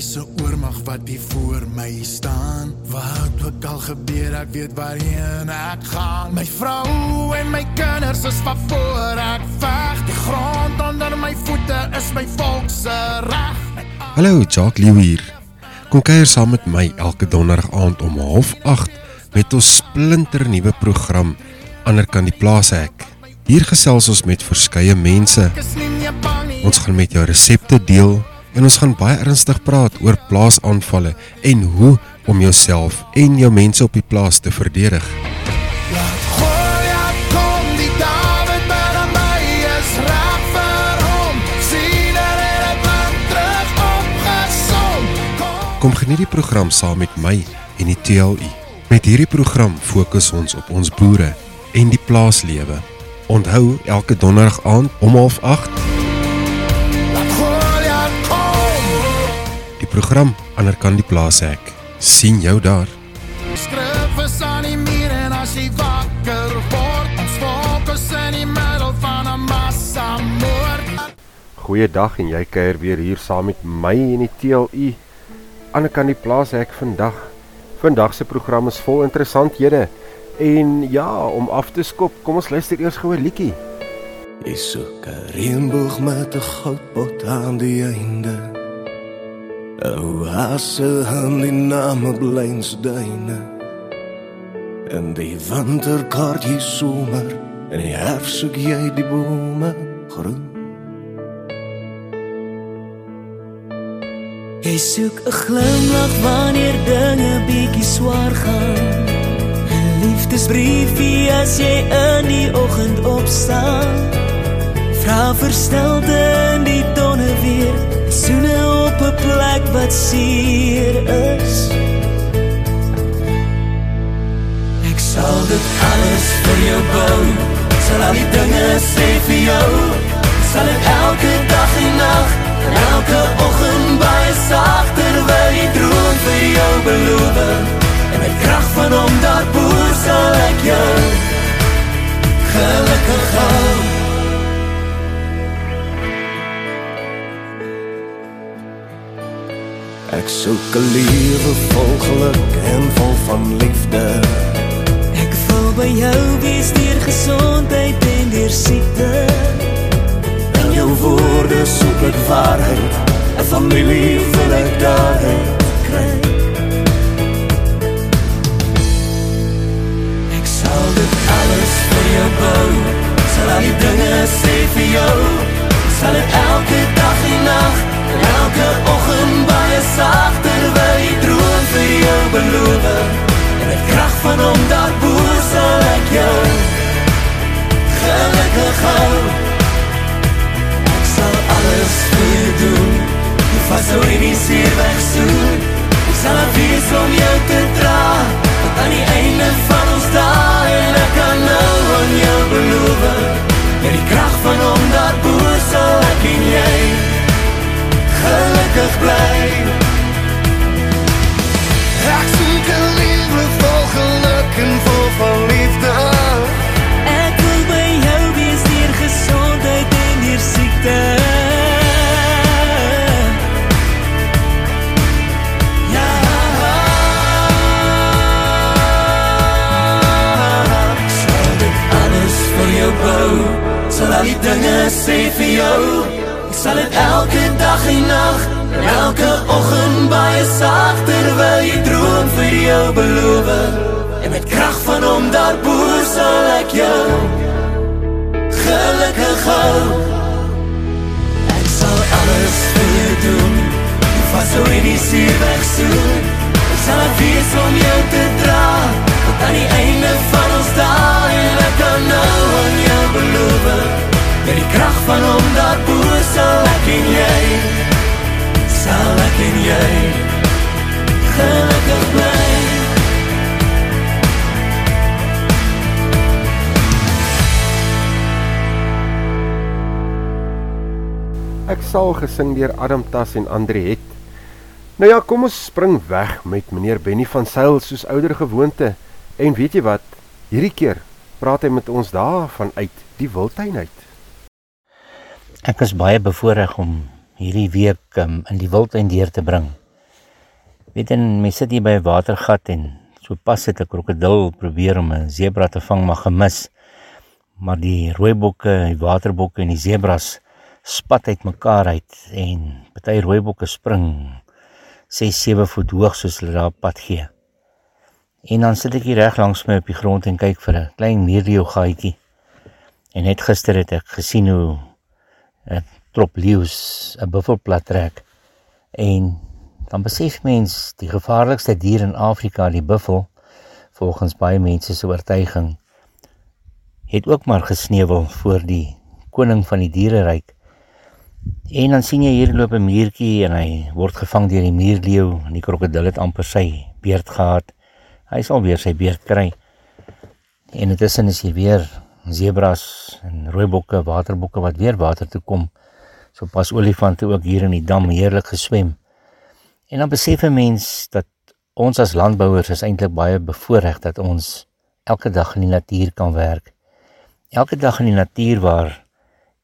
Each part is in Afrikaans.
'n oormag wat hier voor my staan. Wat ook al gebeur, ek weet waarheen ek gaan. My vrou en my kinders is van voor ek veg. Die grond onder my voete is my volk se reg. Hallo, Jacques Lew hier. Kom kuier saam met my elke donderdag aand om 08:30 met ons splinter nuwe program Ander kan die plaas ek. Hier gesels ons met verskeie mense. Ons gaan met jou resepte deel en ons gaan baie ernstig praat oor plaasaanvalle en hoe om jouself en jou mense op die plaas te verdedig. Laat Goliath kom, die Dawid binne my is reg vir hom. Sien dat hy dit terug opgesom. Kom Kom geniet die program saam met my en die TLU. Met hierdie program fokus ons op ons boere en die plaaslewe. Onthou elke donderdag aand om 08:30 program Ander kan die plaas ek. sien jou daar. Skryf is aan die muur en as jy wakker word, ons fokus in die middel van 'n massa moord. Goeiedag en jy kuier weer hier saam met my en die TLU. Ander kan die plaas ek vandag. Vandag se program is vol interessanthede. En ja, om af te skop, kom ons luister eers gou 'n liedjie. Jy soek 'n reënboog met 'n goudpot aan die einde. 'n Oase aan die name blynsduine. En die winter kort jy somer en die herfs soek jy die bome groen. Jy soek 'n glimlag wanneer dinge bietjie swaar gaan. 'n Liefdesbriefie as jy in die oggend opstaan. Vra vir plek wat seer is. Ek sal dit alles vir jou bou. Sal al die dinge sê vir jou. Sal dit elke dag en nag en elke oggend baie sag terwyl jy droom vir jou beloof. En met krag van hom daar boer sal ek jou gelukkig hou. Ek soek 'n lewe vol geluk en vol van liefde. Ek wil by jou wees deur gesondheid en deur siekte. In jou woorde soek ek waarheid. 'n Familie wil ek daarin kry. Wegsoen. Ek sal er wees om jou te dra tot aan die einde van ons dae en ek kan nou aan jou beloof. Met die krag van hom daar boer sal ek en jy sal ek en jy gelukkig bly. Ek sal gesing deur Adam Tas en Andre Het. Nou ja, kom ons spring weg met meneer Benny van Sail soos ouer gewoonte. En weet jy wat? Hierdie keer praat hy met ons daar vanuit die wildtuin uit. Ek is baie bevoorreg om hierdie week um, in die wildtuin deur te bring. Weet en mense sit hier by 'n watergat en so pas het 'n krokodil probeer om 'n sebra te vang maar gemis. Maar die rooibokke, die waterbokke en die sebras spat uit mekaar uit en party rooibokke spring 6 7 voet hoog soos hulle daar pad gee. En dan sit ek hier reg langs my op die grond en kyk vir 'n klein meerleeu gaatjie. En net gister het ek gesien hoe 'n trop leeu's 'n buffel plat trek en dan besef mens die gevaarlikste dier in Afrika, die buffel, volgens baie mense se oortuiging, het ook maar gesneuwel voor die koning van die diereryk. En dan sien jy hier loop 'n muurtjie en hy word gevang deur die muurleeu en die krokodil het amper sy beerd gehad. Hy sal weer sy beerd kry. En intussen is hier weer zebras en rooibokke, waterbokke wat weer water toe kom. So pas olifante ook hier in die dam heerlik geswem. En dan besef 'n mens dat ons as landbouers is eintlik baie bevoordeel dat ons elke dag in die natuur kan werk. Elke dag in die natuur waar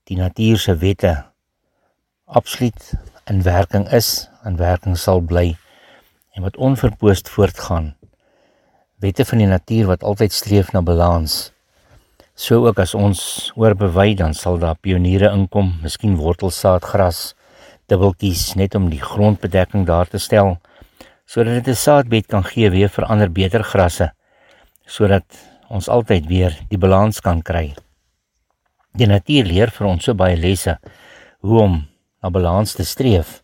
die natuur se wette absoluut in werking is, in werking sal bly en wat onverpoost voortgaan. Wette van die natuur wat altyd streef na balans. So ook as ons oorbewy dan sal daar pioniere inkom, miskien wortelsaadgras, dubbeltjies net om die grondbedekking daar te stel sodat dit 'n saadbed kan gee weer vir ander beter grasse sodat ons altyd weer die balans kan kry. Die natuur leer vir ons so baie lesse hoe om na balans te streef.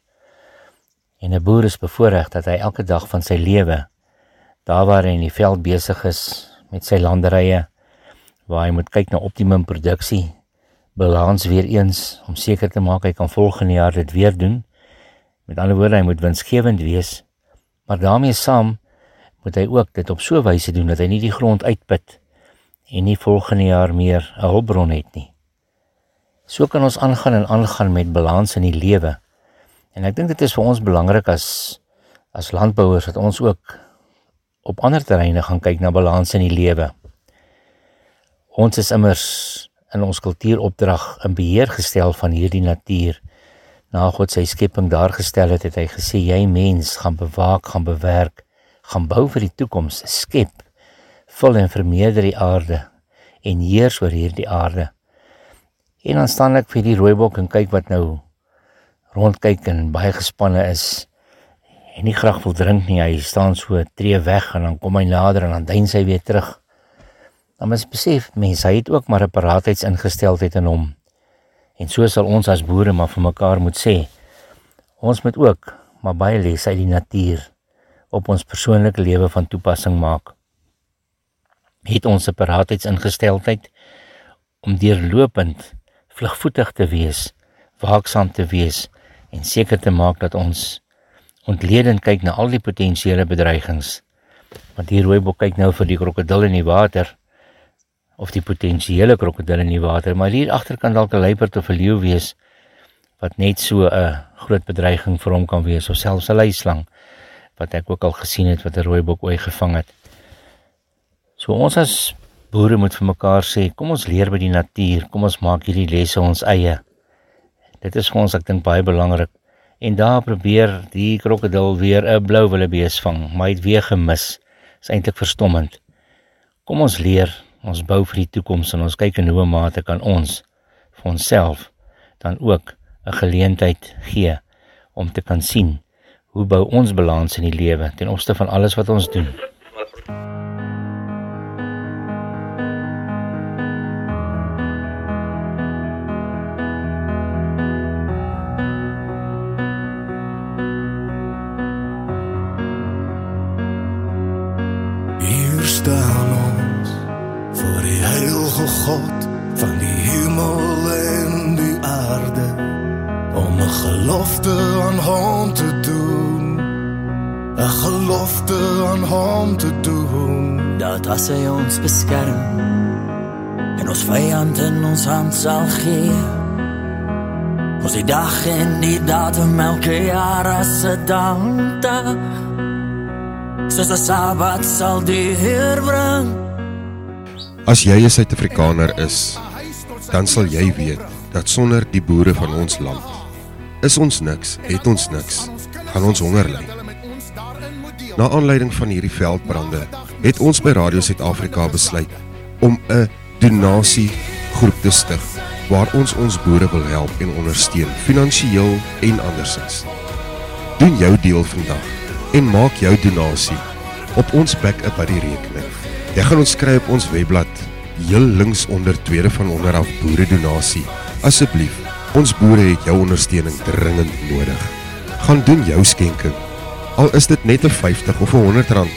En 'n boer is bevoorreg dat hy elke dag van sy lewe daar waar hy in die veld besig is met sy landerye waar hy moet kyk na optimum produksie balans weer eens om seker te maak hy kan volgende jaar dit weer doen. Met ander woorde, hy moet winsgewend wees. Maar daarmee saam moet hy ook dit op so 'n wyse doen dat hy nie die grond uitput en nie volgende jaar meer 'n hulpbron het nie. So kan ons aangaan en aangaan met balans in die lewe. En ek dink dit is vir ons belangrik as as landbouers dat ons ook op ander terreine gaan kyk na balans in die lewe. Ons is immers in ons kultuuropdrag in beheer gestel van hierdie natuur. Na God sy skepping daar gestel het, het hy gesê jy mens gaan bewaak, gaan bewerk, gaan bou vir die toekoms, skep, vul en vermeerder die aarde en heers oor hierdie aarde. En dan staan ek vir die rooibok en kyk wat nou rondkyk en baie gespanne is en nie graag wil drink nie. Hy staan so tree weg en dan kom hy nader en dan duin hy weer terug dan mens besef mense hy het ook maar 'n paratheidsingesteldheid in hom. En so sal ons as boere maar vir mekaar moet sê. Ons moet ook maar baie lesse uit die natuur op ons persoonlike lewe van toepassing maak. Het ons 'n paratheidsingesteldheid om deurlopend vlugvoetig te wees, waaksaam te wees en seker te maak dat ons ontledend kyk na al die potensiële bedreigings. Want hier rooibok kyk nou vir die krokodil in die water of die potensiële krokodil in die water, maar hier agter kan dalk 'n luiperd of 'n leeu wees wat net so 'n groot bedreiging vir hom kan wees of selfs 'n luislang wat ek ook al gesien het wat 'n rooibok ooi gevang het. So ons as boere moet vir mekaar sê, kom ons leer by die natuur, kom ons maak hierdie lesse ons eie. Dit is vir ons ek dink baie belangrik. En daar probeer die krokodil weer 'n blou wildebees vang, maar hy het weer gemis. Is eintlik verstommend. Kom ons leer Ons bou vir die toekoms en ons kyk in hoe mate kan ons vir onsself dan ook 'n geleentheid gee om te kan sien hoe bou ons balans in die lewe ten opsigte van alles wat ons doen. God van die hemel en die aarde om 'n gelofte aan hom te doen. 'n gelofte aan hom te doen. Dat as hy ons beskerm en ons vyand in ons hand sal gee ons die dag en die datum elke jaar as 'n dankdag soos 'n sabbat sal die Heer bring As jy 'n Suid-Afrikaner is, dan sal jy weet dat sonder die boere van ons land is ons niks, het ons niks, gaan ons honger ly. Na aanleiding van hierdie veldbrande het ons by Radio Suid-Afrika besluit om 'n donasie groep te stig waar ons ons boere wil help en ondersteun finansiëel en andersins. Doen jou deel vandag en maak jou donasie op ons backup by die rekening. Jy gaan ons kry op ons webblad heel links onder tweede van onderaf boere donasie. Asseblief, ons boere het jou ondersteuning dringend nodig. Gaan doen jou skenking. Al is dit net 'n 50 of 'n 100 rand.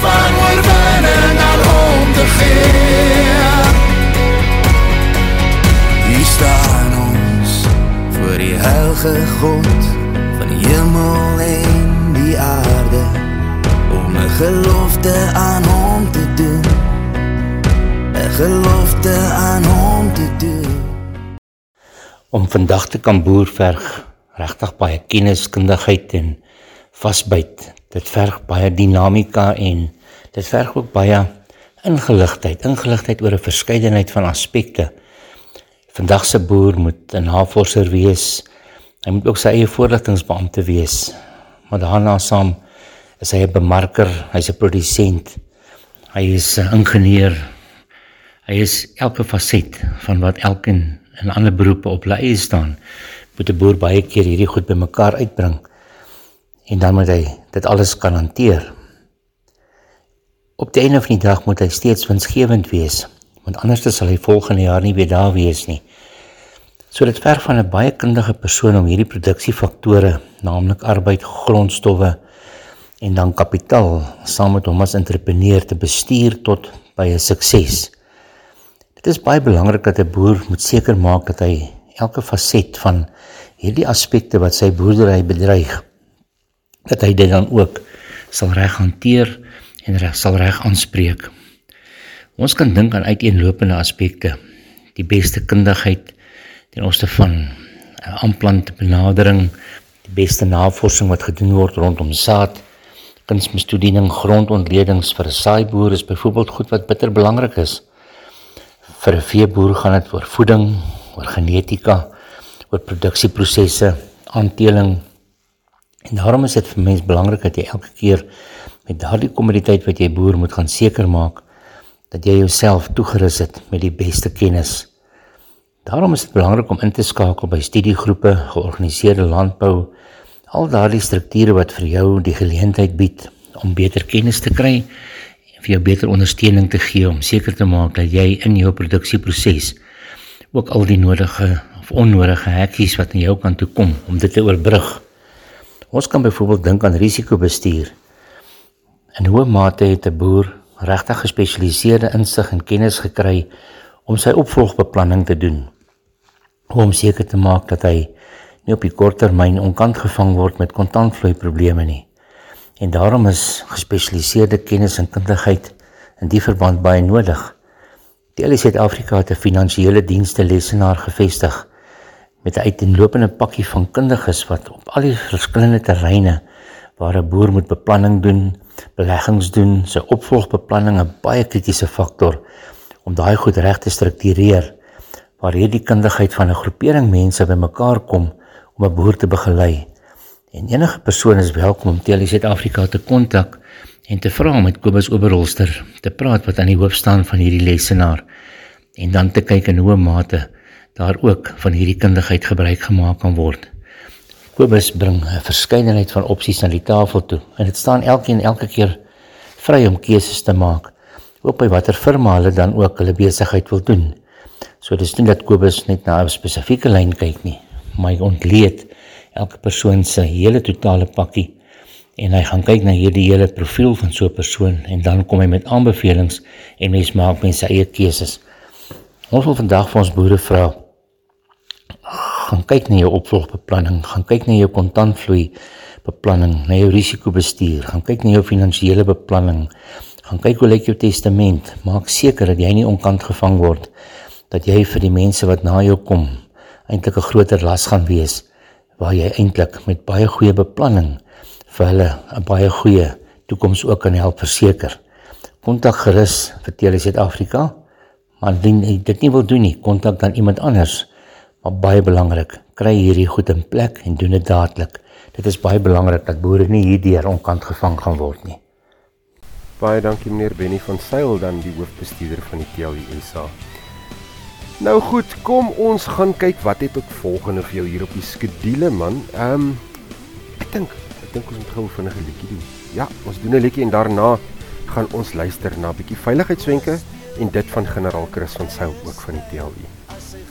Van oorwinning na om te gee. Hier staan ons voor die heilige God van hemel en gelofte aan hom te doen. 'n Gelofte aan hom te doen. Om vandag te kan boerverg regtig baie kenniskundigheid en vasbyt. Dit verg baie dinamika en dit verg ook baie ingeligtheid, ingeligtheid oor 'n verskeidenheid van aspekte. Vandag se boer moet 'n navorser wees. Hy moet ook sy eie voorligtingbeampte wees. Maar daarna saam is hy 'n bemarker, hy's 'n produsent. Hy is 'n ingenieur. Hy is elke faset van wat elkeen in ander beroepe op lei staan. Moet 'n boer baie keer hierdie goed bymekaar uitbring en dan moet hy dit alles kan hanteer. Op die einde van die dag moet hy steeds winsgewend wees, want anders sal hy volgende jaar nie weer daar wees nie. So dit verg van 'n baie kundige persoon om hierdie produksiefaktore, naamlik arbeid, grondstowwe en dan kapitaal saam met hom as entrepreneur te bestuur tot by 'n sukses. Dit is baie belangrik dat 'n boer moet seker maak dat hy elke faset van hierdie aspekte wat sy boerdery bedreig, dat hy dit dan ook sal reg hanteer en reg sal reg aanspreek. Ons kan dink aan uiteenlopende aspekte, die beste kundigheid ten opsigte van 'n aanplante benadering, die beste navorsing wat gedoen word rondom saad, kunsmisstoediening, grondontledings vir 'n saaiboer is byvoorbeeld goed wat bitter belangrik is. Vir 'n veeboer gaan dit oor voeding, oor genetika, oor produksieprosesse, aanteeling. En daarom is dit vir mens belangrik dat jy elke keer met daardie kommoditeit wat jy boer moet gaan seker maak dat jy jouself toegerus het met die beste kennis. Daarom is dit belangrik om in te skakel by studiegroepe, georganiseerde landbou, al daardie strukture wat vir jou die geleentheid bied om beter kennis te kry en vir jou beter ondersteuning te gee om seker te maak dat jy in jou produksieproses ook al die nodige of onnodige hekkies wat aan jou kant toe kom om dit te oorbrug. Ons kan byvoorbeeld dink aan risikobestuur. In hoe mate het 'n boer regtig gespesialiseerde insig en kennis gekry om sy opvolgbeplanning te doen? Hoe om seker te maak dat hy nie op die kort termyn onkant gevang word met kontantvloei probleme nie. En daarom is gespesialiseerde kennis en kundigheid in die verband baie nodig. Die Suid-Afrika het 'n finansiële dienste lesenaar gevestig met 'n uiteenlopende pakkie van kundiges wat op al die verskillende terreine waar 'n boer moet beplanning doen, beleggings doen, sy opvolgbeplanning 'n baie kritiese faktor om daai goed reg te struktureer waar hierdie kundigheid van 'n groepering mense bymekaar kom om 'n boer te begelei. En enige persoon is welkom om Tele Suid-Afrika te kontak en te vra met Kobus Oberholster te praat wat aan die hoof staan van hierdie lesenaar en dan te kyk in hoe mate daar ook van hierdie kundigheid gebruik gemaak kan word. Kobus bring 'n verskeidenheid van opsies na die tafel toe en dit staan elkeen elke keer vry om keuses te maak op by watter firma hulle dan ook hulle besigheid wil doen. So dis nie dat Kobus net na 'n spesifieke lyn kyk nie, hy ontleed elke persoon se hele totale pakkie en hy gaan kyk na hierdie hele profiel van so 'n persoon en dan kom hy met aanbevelings en mens maak mense eie keuses. Ons wil vandag vir ons boere vra gaan kyk na jou opvolgbeplanning, gaan kyk na jou kontantvloei beplanning, na jou risikobestuur, gaan kyk na jou finansiële beplanning, gaan kyk hoe lyk jou testament, maak seker dat jy nie onkant gevang word dat jy vir die mense wat na jou kom eintlik 'n groter las gaan wees waar jy eintlik met baie goeie beplanning vir hulle 'n baie goeie toekoms ook kan help verseker. Kontak gerus vir Tele Suid-Afrika. Maar indien jy dit nie wil doen nie, kontak dan iemand anders. Maar baie belangrik, kry hierdie goed in plek en doen dit dadelik. dit is baie belangrik dat boere nie hierdeur onkant gevang gaan word nie. Baie dankie meneer Benny van Sail dan die hoofbestuurder van die TLUSA. Nou goed, kom ons gaan kyk wat het ek volgende vir jou hier op die skedule man. Ehm um, ek dink ek dink ons moet gou vinnig 'n liedjie doen. Ja, ons doen 'n liedjie en daarna gaan ons luister na 'n bietjie veiligheidswenke en dit van generaal Chris van Sail ook van die TLU.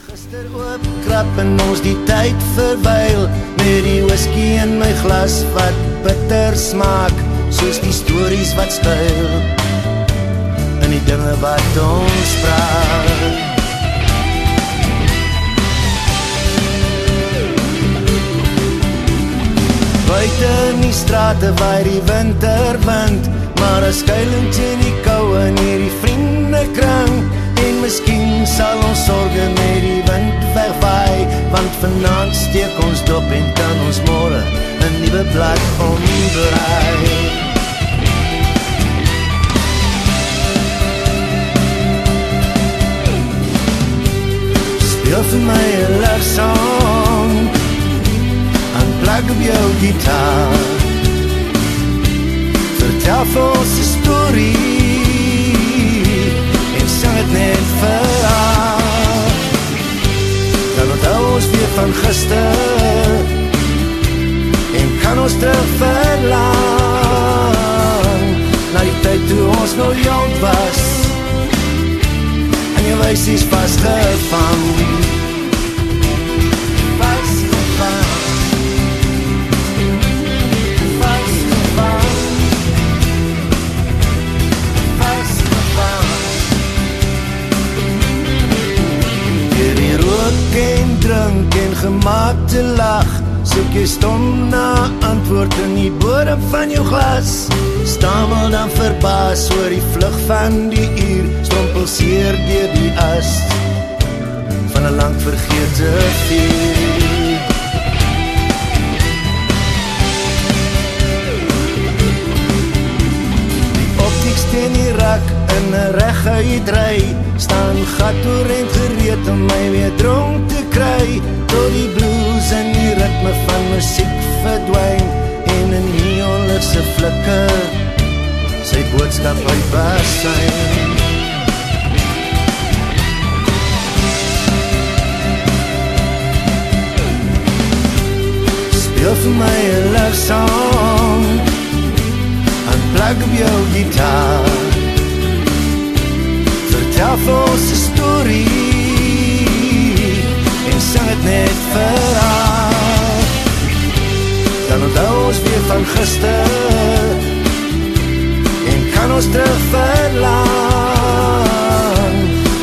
Gister oop krap en ons die tyd verwyl met die whisky in my glas wat bitter smaak soos die stories wat skuil in die dinge wat ons praat. Buite in die strate waai die winterwind, maar as skuilend in die koue in hierdie vriendekring en miskien sal ons sorge met die wind wegwaai, want vanaand steek ons dop en kan ons môre 'n nuwe blad omdraai. Speel vir my 'n love song Op jou gitaar Vertel vir ons 'n storie En sing dit net vir haar Dan onthou ons weer van gister En kan ons terug verlang Na die tyd toe ons nog jong was je wijs is vastgevang Vastgevang Soek jy stom na antwoord in die bodem van jou glas? Stamel dan verbaas oor die vlug van die uur. Strompelseer dier die as Van een lang vergete vuur. Steen die rak in een rechuit rij Staan gat oor en gereed om my weer dronk te kry. Tot die blues en ritme van muziek verdwijn En in neonligse flikker Sy boodskap uit basijn Speel vir my een love song Unplug op jou gitaar. Vertel vir ons een story En sing het net vir haar Dan onthou ons weer van gister. En kan ons terug verlang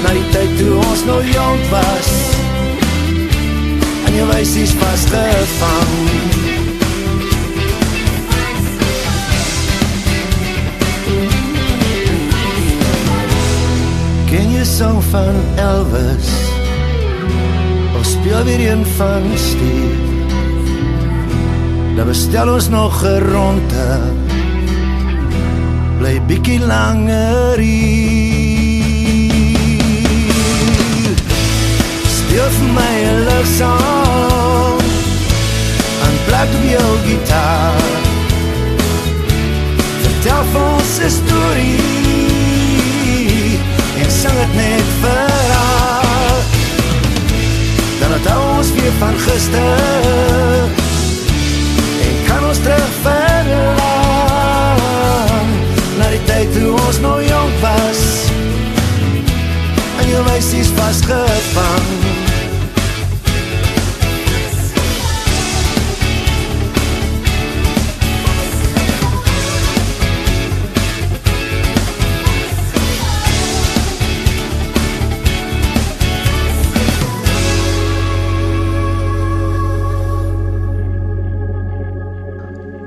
Na die tyd toe ons nog jong was. En jou wijs is vastgevang Ken jy song van Elvis? Of speel weer een van Steve Dan bestel ons nog een ronde. Bly bykie langer hier. Speel vir my een love song Unplug op jou gitaar. Vertel vir ons een story. En sing het net vir haar Dan het ons weer van gister Kan ons terug verlang Na die tyd toe ons nog jong was. En jou wijs is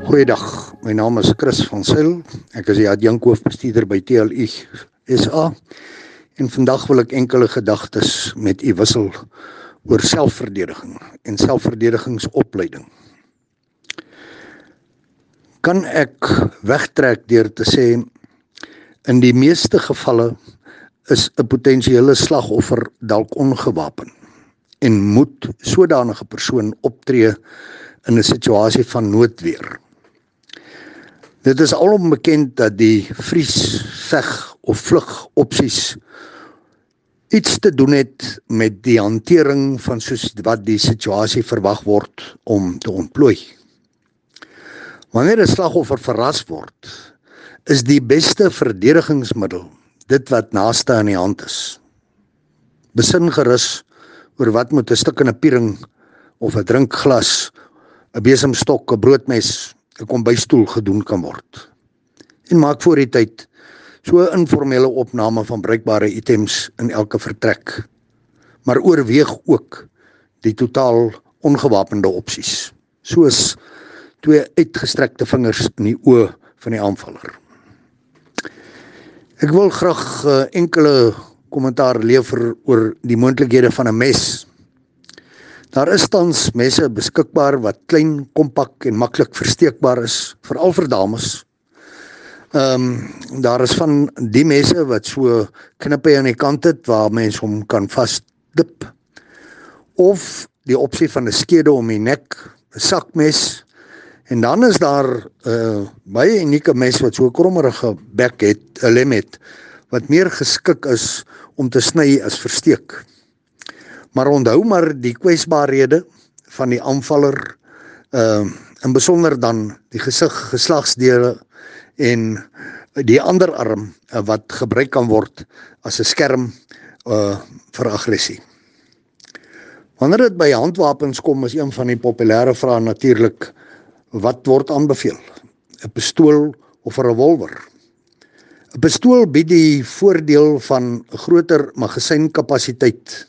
Goeiedag. My naam is Chris van Sail. Ek is die adjunkhoofbestuurder by TLU SA. En vandag wil ek enkele gedagtes met u wissel oor selfverdediging en selfverdedigingsopleiding. Kan ek wegtrek deur te sê in die meeste gevalle is 'n potensiële slagoffer dalk ongewapen en moet sodanige persoon optree in 'n situasie van noodweer. Dit is alom bekend dat die vries, veg of vlug opsies iets te doen het met die hantering van soos wat die situasie verwag word om te ontplooi. Wanneer 'n slagoffer verras word, is die beste verdedigingsmiddel dit wat naaste aan die hand is. Besin gerus oor wat moet 'n stuk in 'n piering of 'n drinkglas, 'n besemstok, 'n broodmes, 'n kombuisstoel gedoen kan word. En maak voor die tyd so 'n informele opname van bruikbare items in elke vertrek. Maar oorweeg ook die totaal ongewapende opsies, soos twee uitgestrekte vingers in die oë van die aanvaller. Ek wil graag uh, enkele kommentaar lewer oor die moontlikhede van 'n mes. Daar is tans messe beskikbaar wat klein, kompak en maklik versteekbaar is, veral vir dames Ehm um, daar is van die messe wat so knippe aan die kant het waar mens hom kan vasdip. Of die opsie van 'n skede om die nek, 'n sakmes. En dan is daar 'n uh, baie unieke mes wat so krommerige bek het, 'n lemmet wat meer geskik is om te sny as versteek. Maar onthou maar die kwesbaarhede van die aanvaller ehm uh, in besonder dan die gesig geslagsdele en die ander arm uh, wat gebruik kan word as 'n skerm uh vir aggressie. Wanneer dit by handwapens kom is een van die populêre vrae natuurlik wat word aanbeveel? 'n Pistool of 'n revolver? 'n Pistool bied die voordeel van groter magasienkapasiteit.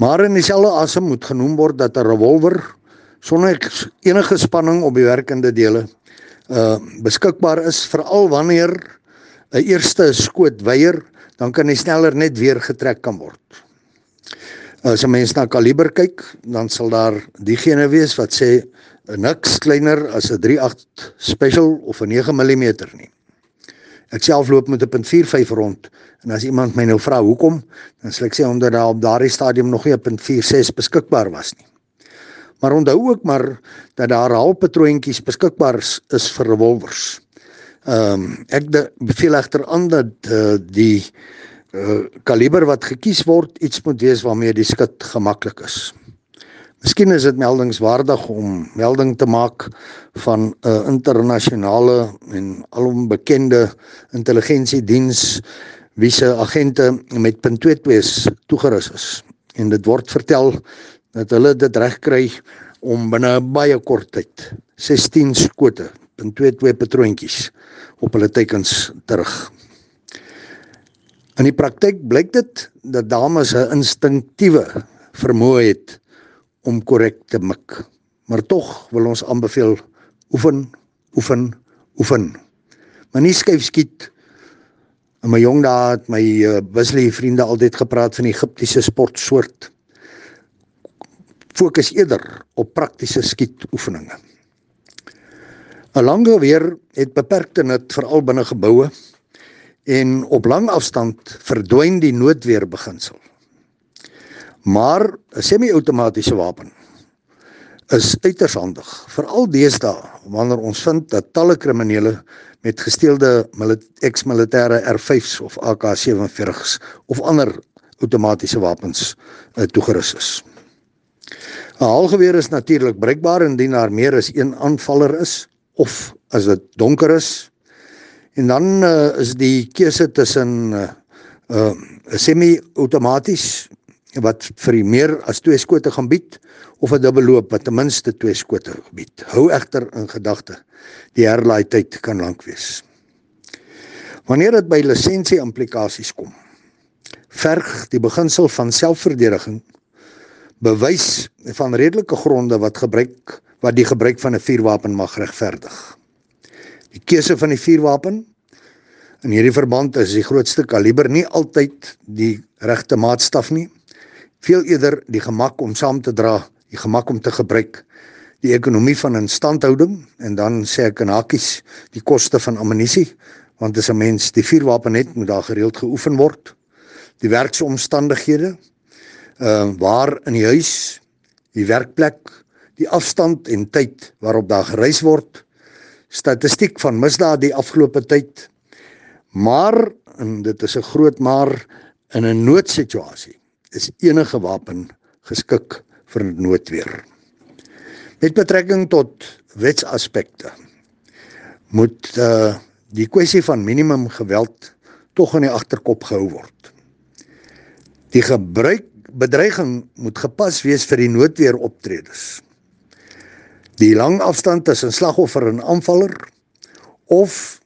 Maar in dieselfde asem moet genoem word dat 'n revolver sonder enige spanning op die werkende dele uh beskikbaar is veral wanneer 'n eerste skoot weier, dan kan hy sneller net weer getrek kan word. As 'n mens na kaliber kyk, dan sal daar diegene wees wat sê niks kleiner as 'n 38 special of 'n 9 mm nie. Ek self loop met 'n .45 rond en as iemand my nou vra hoekom, dan sal ek sê omdat daar op daardie stadium nog nie 'n .46 beskikbaar was nie. Maar onthou ook maar dat daar halpatroontjies beskikbaar is vir revolvers. Ehm um, ek beveel egter aan dat uh, die uh, kaliber wat gekies word iets moet wees waarmee die skut gemaklik is. Miskien is dit meldingswaardig om melding te maak van 'n uh, internasionale en alom bekende intelligensiediens wie se agente met .22's toegerus is. En dit word vertel dat hulle dit reg kry om binne baie kort tyd 16 skote in 22 patroontjies op hulle teikens terug. In die praktyk blyk dit dat dames 'n instinktiewe vermoë het om korrek te mik. Maar tog wil ons aanbeveel oefen, oefen, oefen. Maar nie skuif skiet. In my jong dae het my Wesley vriende altyd gepraat van die Egiptiese sportsoort fokus eerder op praktiese skietoefeninge. 'n Lang geweer het beperkte nut veral binne geboue en op lang afstand verdwyn die noodweer beginsel. Maar 'n semi-outomatiese wapen is uiters handig, veral deesdae wanneer ons vind dat talle kriminele met gesteelde ex-militêre R5s of AK47s of ander outomatiese wapens uh, toegerus is. 'n Haalgeweer is natuurlik bruikbaar indien daar meer as een aanvaller is of as dit donker is. En dan uh, is die keuse tussen 'n uh, uh, semi-outomaties wat vir meer as twee skote gaan bied of 'n dubbelloop wat ten minste twee skote bied. Hou egter in gedagte, die herlaai tyd kan lank wees. Wanneer dit by lisensie implikasies kom, verg die beginsel van selfverdediging bewys van redelike gronde wat gebruik wat die gebruik van 'n vuurwapen mag regverdig. Die keuse van die vuurwapen in hierdie verband is die grootste kaliber nie altyd die regte maatstaf nie. Veel eerder die gemak om saam te dra, die gemak om te gebruik, die ekonomie van instandhouding en dan sê ek in hakies die koste van ammunisie want as 'n mens die vuurwapen het, moet daar gereeld geoefen word. Die werksomstandighede uh waar in die huis, die werkplek, die afstand en tyd waarop daar gereis word, statistiek van misdaad die afgelope tyd. Maar en dit is 'n groot maar in 'n noodsituasie is enige wapen geskik vir noodweer. Met betrekking tot wetsaspekte moet uh die kwessie van minimum geweld tog in die agterkop gehou word. Die gebruik bedreiging moet gepas wees vir die noodweer optredes. Die lang afstand tussen slagoffer en aanvaller of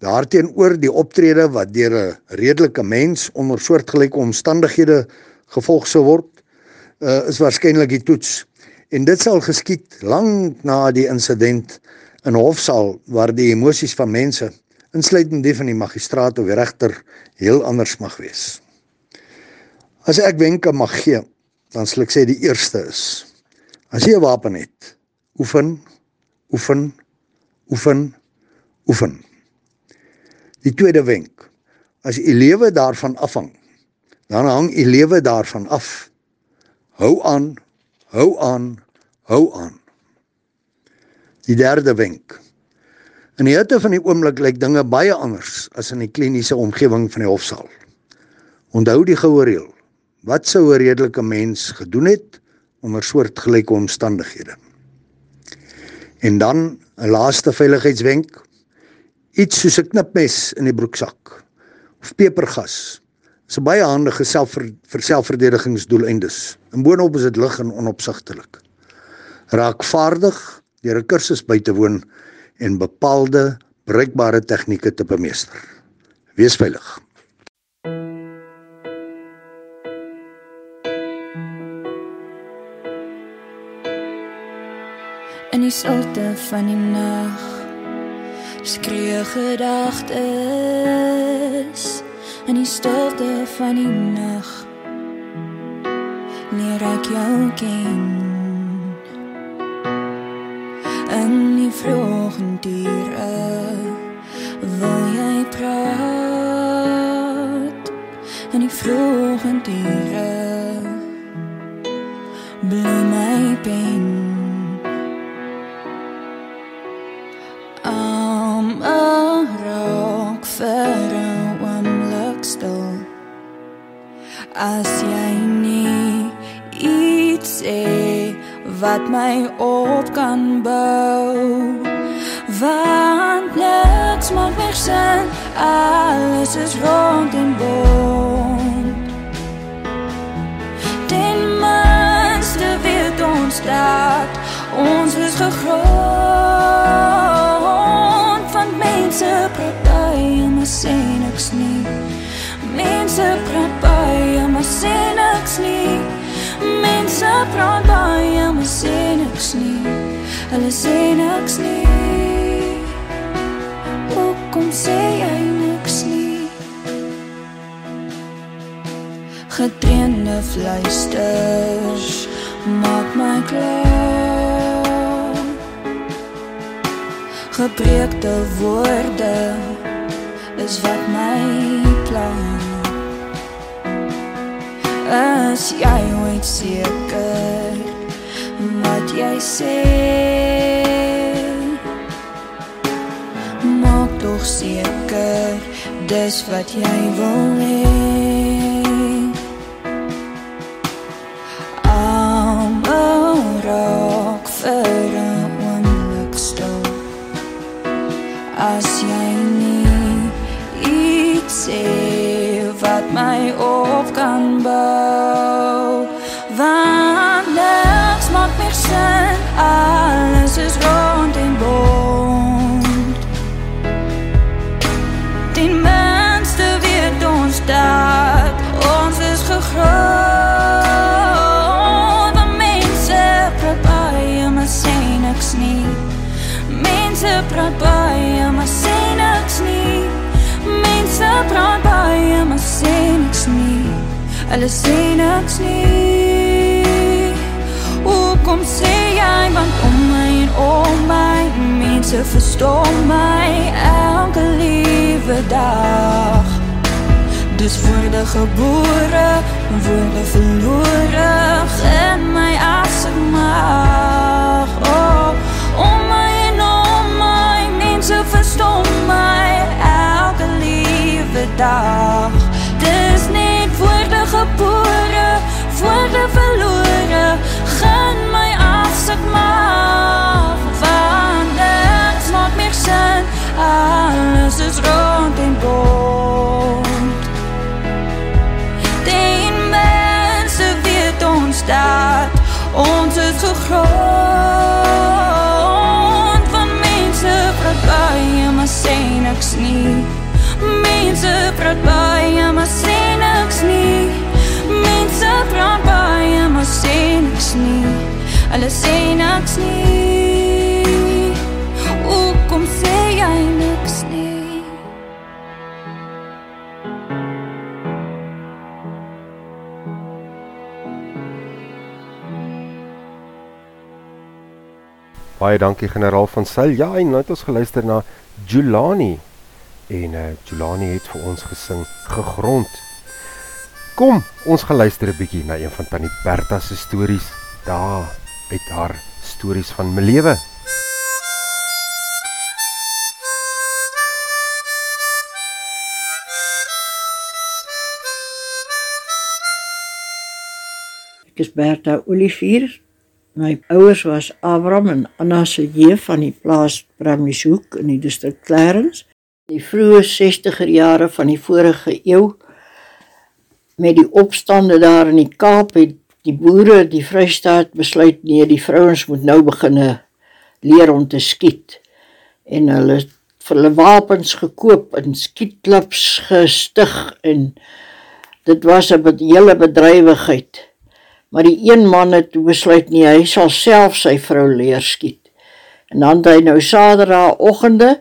daarteenoor die optrede wat deur 'n redelike mens onder soortgelyke omstandighede gevolg sou word, uh, is waarskynlik die toets. En dit sal geskied lank na die insident in hofsaal waar die emosies van mense, insluitend die van die magistraat of die regter, heel anders mag wees. As ek wenke mag gee, dan sal ek sê die eerste is: as jy 'n wapen het, oefen, oefen, oefen, oefen. Die tweede wenk: as u lewe daarvan afhang, dan hang u lewe daarvan af. Hou aan, hou aan, hou aan. Die derde wenk: in die hitte van die oomblik lyk dinge baie anders as in die kliniese omgewing van die hofsaal. Onthou die goue reël: Wat sou 'n redelike mens gedoen het onder soortgelyke omstandighede? En dan 'n laaste veiligheidswenk. Iets soos 'n knipmes in die broeksak of pepergas. Dis 'n baie handige self vir selfverdedigingsdoeleindes. En boonop is dit lig en onopsigtelik. Raak vaardig deur 'n kursus by te woon en bepaalde bruikbare tegnieke te bemeester. Wees veilig. in die stilte van die nag skree gedagtes in die stilte van die nag leer ek jou ken. In die vroegentiere wil jy praat. In die vroegentiere bly my pen wat my op kan bou. Want niks maak meer sin, alles is rond en bond. Ten minste weet ons dat ons is gegrond Hulle sê niks nie. Hoekom sê jy niks nie? Getrainde fluisters maak my klaar. Gebreekte woorde is wat my pla. As jy ooit seker wat jy sê. Maak tog seker dis wat jy wil hê. I'm a rock vir 'n oomblik stil. As jy nie iets sê wat my op kan bou Alles is rond en bond. Die minste weet ons dat Ons is gegroot. Want mense praat baie maar sê niks nie. Mense praat baie maar sê niks nie. Mense praat baie maar sê niks nie. Hulle sê niks nie Hoekom sê jy want om my en om my Mense verstom my elke liewe dag Dis woorde gebore, woorde verlore in my asemhaal. Oh, om my en om my mense verstom my elke liewe dag. Dis net woorde gebore, woorde verlore, gaan my asemhaal. Want dit maak meer sin, alles is rond en bont. Die mense weet ons dat ons is so groot van mense praat baie maar sê niks nie mense praat baie niks nie hoekom sê jy niks nie Baie dankie generaal van Sail. Ja, en nou het ons geluister na Julani. En uh Julani het vir ons gesing Gegrond. Kom, ons gaan luister 'n bietjie na een van Tannie Bertha se stories daar uit haar stories van my lewe. Ek is Bertha Olivier. My ouers was Abraham en Anna se jee van die plaas Bramnieshoek in die distrik Clarence. Die vroeë 60er jare van die vorige eeu met die opstande daar in die Kaap het die boere die Vrystaat besluit nee, die vrouens moet nou begine leer om te skiet. En hulle vir hulle wapens gekoop en skietklubs gestig en dit was 'n hele bedrywigheid. Maar die een man het besluit nie hy sal self sy vrou leer skiet. En dan hy nou Saterdagoggende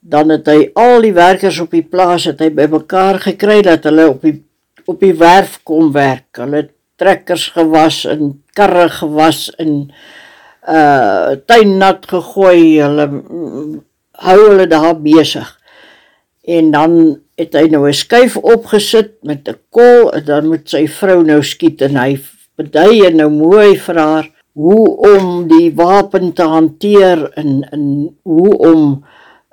dan het hy al die werkers op die plaas het hy bymekaar gekry dat hulle op die op die werf kom werk. Hulle het trekkers gewas en karre gewas en uh tuin nat gegooi. Hulle mm, hou hulle daar besig. En dan het hy nou 'n skuif opgesit met 'n kol en dan moet sy vrou nou skiet en hy bedui en nou mooi vir haar hoe om die wapen te hanteer en en hoe om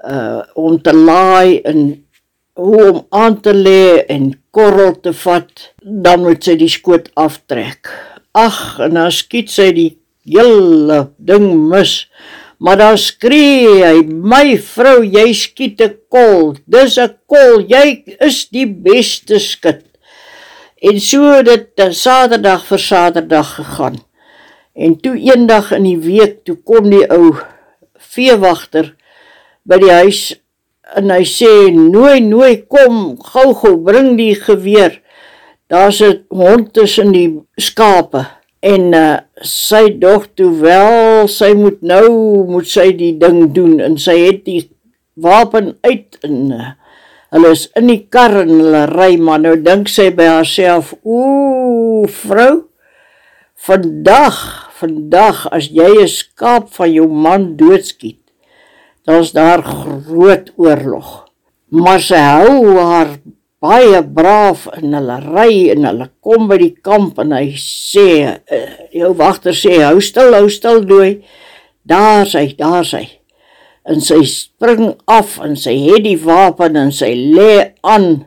uh om te laai en hoe om aan te lê en korrel te vat, dan moet sy die skoot aftrek. Ag, en dan skiet sy die hele ding mis. Maar dan skree hy: "My vrou, jy skiet 'n kol. Dis 'n kol. Jy is die beste skut." En so het dit Saterdag vir Saterdag gegaan. En toe eendag in die week toe kom die ou veewagter by die huis en hy sê nooi nooi kom gou-gou bring die geweer. Daar's 'n hond tussen die skape en uh, sy dog toe wel sy moet nou moet sy die ding doen en sy het die wapen uit en uh, hulle is in die kar en hulle ry maar nou dink sy by haarself ooh vrou vandag vandag as jy 'n skaap van jou man doodskiet daar's daar groot oorlog. Maar sy hou haar baie braaf en hulle ry en hulle kom by die kamp en hy sê jou wagter sê hou stil, hou stil dooi. Daar sy, daar sy. En sy spring af en sy het die wapen en sy lê aan.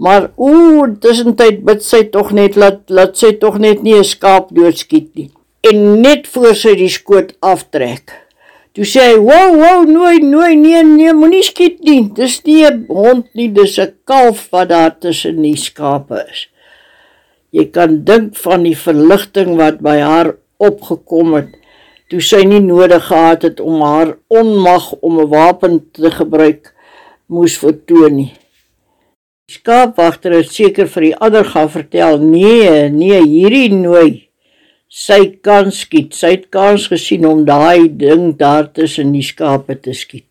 Maar ooh, tussentyd bid sy tog net laat laat sy tog net nie 'n skaap doodskiet nie. En net voor sy die skoot aftrek. Toe sê hy: "Wow, wow, nooi, nooi, nee, nee, moenie skiet nie. Dis nie 'n hond nie, dis 'n kalf wat daar tussen die skape is." Jy kan dink van die verligting wat by haar opgekom het toe sy nie nodig gehad het om haar onmag om 'n wapen te gebruik moes vertoon nie. Die skaapwagter het seker vir die ander gaan vertel: "Nee, nee, hierdie nooi Sy kan skiet. Sy het kans gesien om daai ding daar tussen die skape te skiet.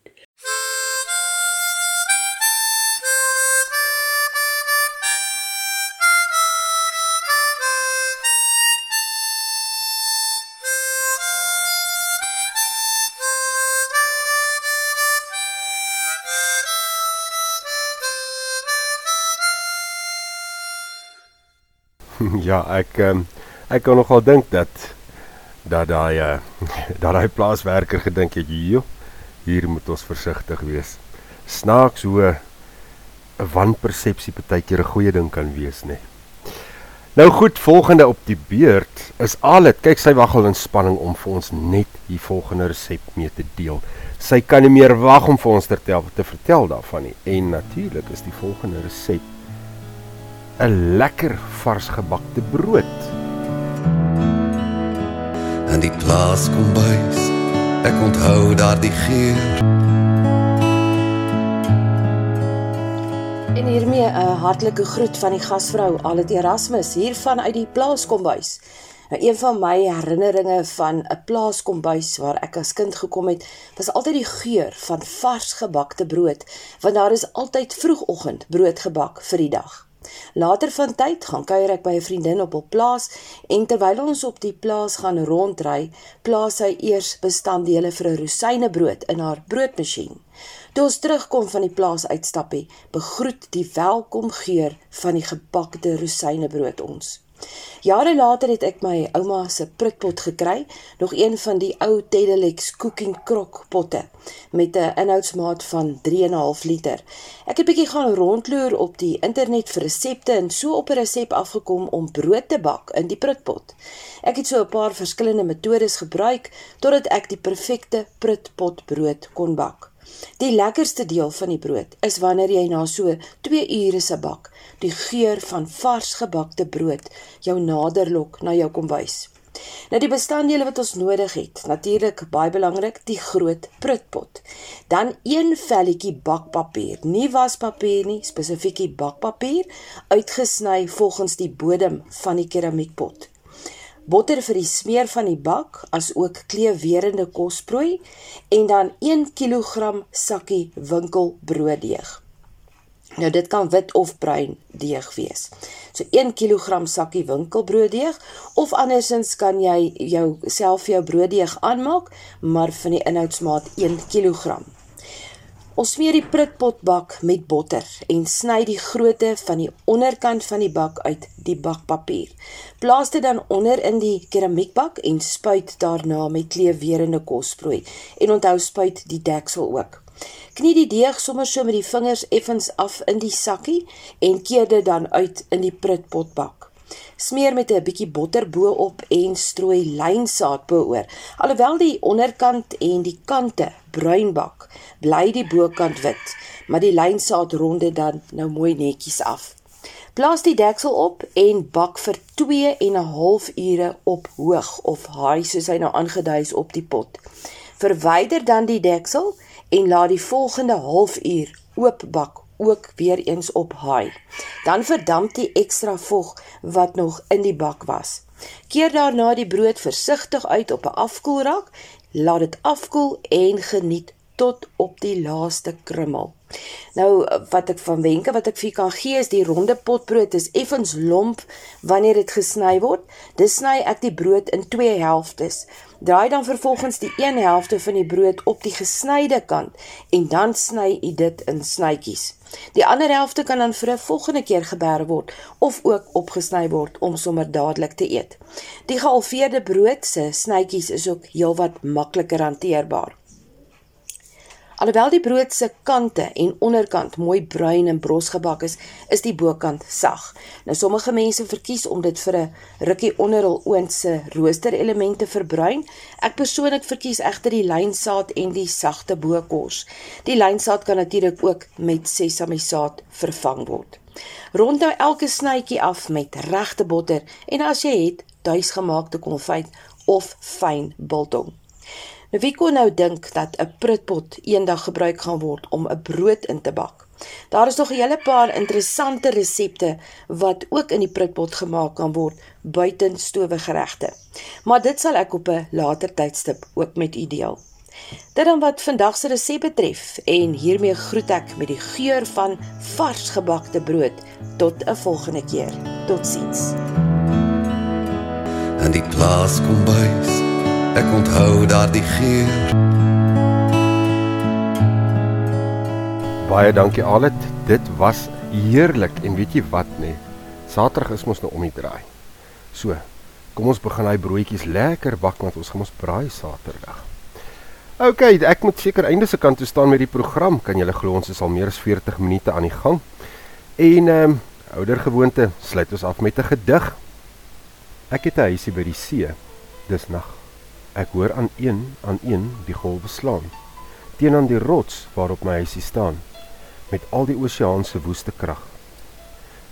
Ja, ek um, ek kan nogal dink dat dat daai uh, dat daai plaaswerker gedink het, "Jo, hier moet ons versigtig wees." Snaaks hoe 'n wanpersepsie baie keer 'n goeie ding kan wees, nê. Nee. Nou goed, volgende op die beurt is Alet. Kyk, sy wag al in spanning om vir ons net die volgende resep mee te deel. Sy kan nie meer wag om vir ons te vertel, te vertel daarvan nie. En natuurlik is die volgende resep 'n lekker vars gebakte brood. En die plaas kom bys. Ek onthou daardie geur. En hiermee 'n hartlike groet van die gasvrou Alet Erasmus hier vanuit die plaas kombuis. Nou een van my herinneringe van 'n plaas kombuis waar ek as kind gekom het, was altyd die geur van vars gebakte brood, want daar is altyd vroegoggend brood gebak vir die dag. Later van tyd gaan kuier ek by 'n vriendin op op plaas en terwyl ons op die plaas gaan rondry, plaas sy eers bestanddele vir 'n rosynebrood in haar broodmasjien. Toe ons terugkom van die plaas uitstappie, begroet die welkom geur van die gebakte rosynebrood ons. Jare later het ek my ouma se prutpot gekry, nog een van die ou Tedelex cooking crock potte met 'n inhoudsmaat van 3.5 liter. Ek het bietjie gaan rondloer op die internet vir resepte en so op 'n resep afgekom om brood te bak in die prutpot. Ek het so 'n paar verskillende metodes gebruik totdat ek die perfekte prutpot brood kon bak. Die lekkerste deel van die brood is wanneer jy na so 2 ure se bak die geur van vars gebakte brood jou naderlok na jou kombuis. Nou die bestanddele wat ons nodig het, natuurlik baie belangrik, die groot prutpot. Dan een velletjie bakpapier, nie waspapier nie, spesifiekie bakpapier, uitgesny volgens die bodem van die keramiekpot botter vir die smeer van die bak, as ook kleewerende kosprooi en dan 1 kg sakkie winkelbrooddeeg. Nou dit kan wit of bruin deeg wees. So 1 kg sakkie winkelbrooddeeg of andersins kan jy jouself jou brooddeeg aanmaak, maar van die inhoudsmaat 1 kg. Ons smeer die prutpotbak met botter en sny die grootte van die onderkant van die bak uit die bakpapier. Plaas dit dan onder in die keramiekbak en spuit daarna met kleewerende kosprooi en onthou spuit die deksel ook. Knie die deeg sommer so met die vingers effens af in die sakkie en keer dit dan uit in die prutpotbak. Smeer met 'n bietjie botter bo-op en strooi lynsaad bo-oor. Alhoewel die onderkant en die kante bruin bak, bly die bokant wit, maar die lynsaad rond dit dan nou mooi netjies af. Plaas die deksel op en bak vir 2 en 'n half ure op hoog of high soos hy nou aangedui is op die pot. Verwyder dan die deksel en laat die volgende halfuur oop bak ook weer eens op haai. Dan verdamp die ekstra vog wat nog in die bak was. Keer daarna die brood versigtig uit op 'n afkoelrak, laat dit afkoel en geniet tot op die laaste krummel. Nou wat ek van wenke wat ek vir kan gee is die ronde potbrood is effens lomp wanneer dit gesny word. Dis sny ek die brood in twee helftes. Draai dan vervolgens die een helfte van die brood op die gesnyde kant en dan sny u dit in snytjies. Die ander helfte kan dan vir 'n volgende keer geberg word of ook opgesny word om sommer dadelik te eet. Die gehalveerde brood se snytjies is ook heelwat makliker hanteerbaar. Alhoewel die brood se kante en onderkant mooi bruin en bros gebak is, is die bokant sag. Nou sommige mense verkies om dit vir 'n rukkie onder hul oond se roosterelemente verbruin. Ek persoonlik verkies egter die lynsaad en die sagte bokors. Die lynsaad kan natuurlik ook met sesamisaad vervang word. Rond nou elke snytjie af met regte botter en as jy het, tuisgemaakte konfyt of fyn biltong. Nou wie kon nou dink dat 'n prutpot eendag gebruik gaan word om 'n brood in te bak? Daar is nog 'n hele paar interessante resepte wat ook in die prutpot gemaak kan word buiten stowwe geregte. Maar dit sal ek op 'n later tydstip ook met u deel. Dit dan wat vandag se resep betref en hiermee groet ek met die geur van vars gebakte brood tot 'n volgende keer. Totsiens. En die plaas kom bys Ek onthou daardie geur. Baie dankie Alet. Dit was heerlik en weet jy wat nê? Saterdag is mos nou om die draai. So, kom ons begin daai broodjies lekker bak want ons gaan ons braai Saterdag. OK, ek moet seker einde se kant toe staan met die program. Kan julle glo ons is al meer as 40 minute aan die gang. En ehm um, ouer gewoonte sluit ons af met 'n gedig. Ek het 'n huisie by die see. Dis nag. Ek hoor aan een aan een die golwe slaan teen aan die rots waarop my huisie staan met al die oseaan se woeste krag.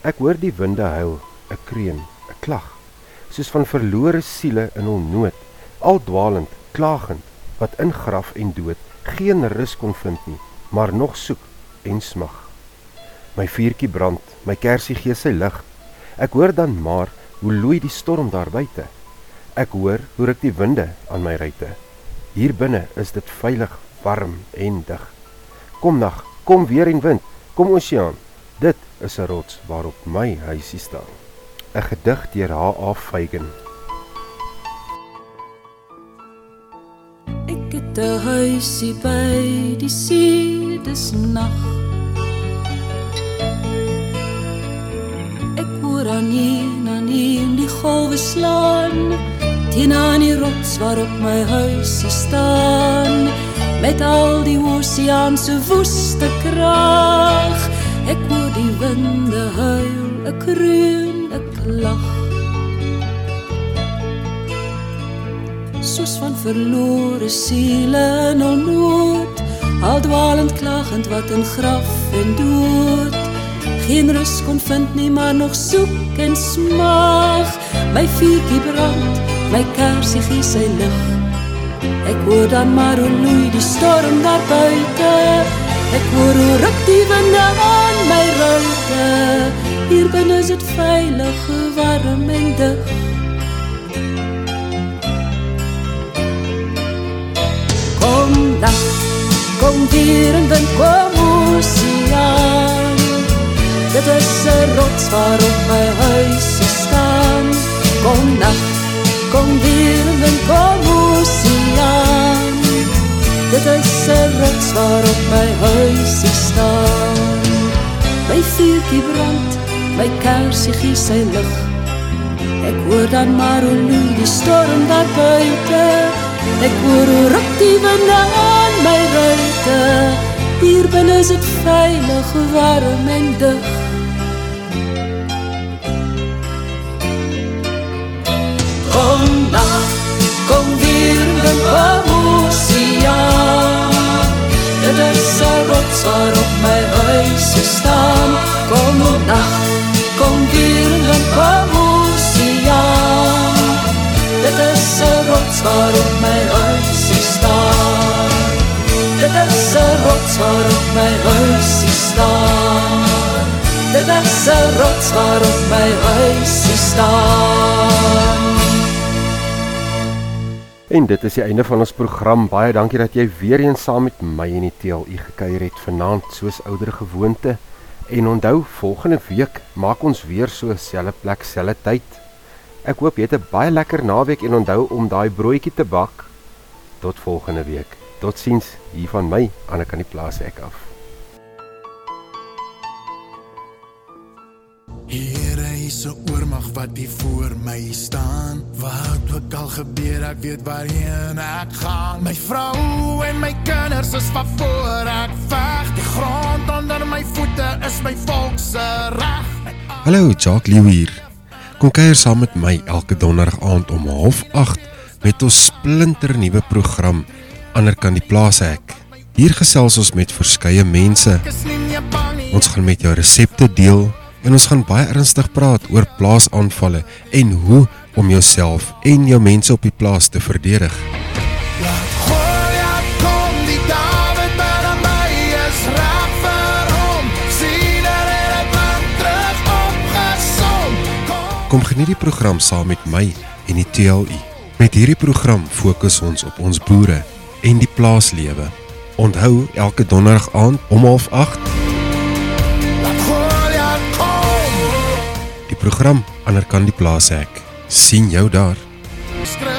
Ek hoor die winde huil, 'n kreun, 'n klag, soos van verlore siele in hul nood, al dwaalend, klagend, wat in graf en dood geen rus kon vind nie, maar nog soek en smag. My vuurtjie brand, my kersie gee sy lig. Ek hoor dan maar hoe loei die storm daar buite. Ek hoor hoe ruk die winde aan my ruite. Hier binne is dit veilig warm en dig. Kom nag, kom weer en wind, kom oseaan. Dit is 'n rots waarop my huisie staan. 'n Gedig deur H.A. Feigen. Ek het 'n huisie by die see, dis nag. Ek hoor aan nie, aan nie die golwe slaan teen aan die rots waarop my huisie staan met al die oseaan se woeste krag. Ek hoor die winde huil, ek kreun, ek lag. Soos van verlore siele in onnood, al dwaalend klagend wat in graf en dood. Geen rus kon vind nie, maar nog soek en smag. My vuurtjie brand, my kersie gee sy lig. Ek hoor dan maar hoe loei die storm daar buite. Ek hoor hoe ruk die winde aan my ruite. Hier binne is dit veilig, warm en dig. Kom dag, kom weer en wind kom oseaan. Dit is 'n rots waarop my huis staan. Kom weer en wind kom oseaan. Dit is 'n rots waarop my huisie staan. My vuurtjie brand, my kersie gee sy lig. Ek hoor dan maar hoe loei die storm daar buite. Ek hoor hoe ruk die winde aan my ruite. Hier binne is dit veilig, warm en dig. Kom nag, kom weer en kom oseaan. Dit is 'n rots waarop my huis staan. Kom nag, kom weer en kom oseaan. Dit is 'n rots waarop my huis staan. Dit is 'n rots waarop my huis staan. Dit is 'n rots waarop my huis staan. En dit is die einde van ons program. Baie dankie dat jy weer eens saam met my in die TLU gekuier het vanaand soos ouer gewoonte. En onthou, volgende week maak ons weer so selfe plek, selfe tyd. Ek hoop jy het 'n baie lekker naweek en onthou om daai broodjie te bak. Tot volgende week. Totsiens hier van my, Anne kan die plaas ek af. 'n oormag wat hier voor my staan. Wat ook al gebeur, ek weet waarheen ek gaan. My vrou en my kinders is van voor ek veg. Die grond onder my voete is my volk se reg. Hallo, Jacques Lew hier. Kom kuier saam met my elke donderdag aand om 08:30 met ons splinter nuwe program Ander kan die plaas ek. Hier gesels ons met verskeie mense. Ons gaan met jou resepte deel en ons gaan baie ernstig praat oor plaasaanvalle en hoe om jouself en jou mense op die plaas te verdedig. Sien er Kom geniet die program saam met my en die TLU. Met hierdie program fokus ons op ons boere en die plaaslewe. Onthou elke donderdag aand om 08:30 program Anderkant die plaashek. sien jou daar. Skryf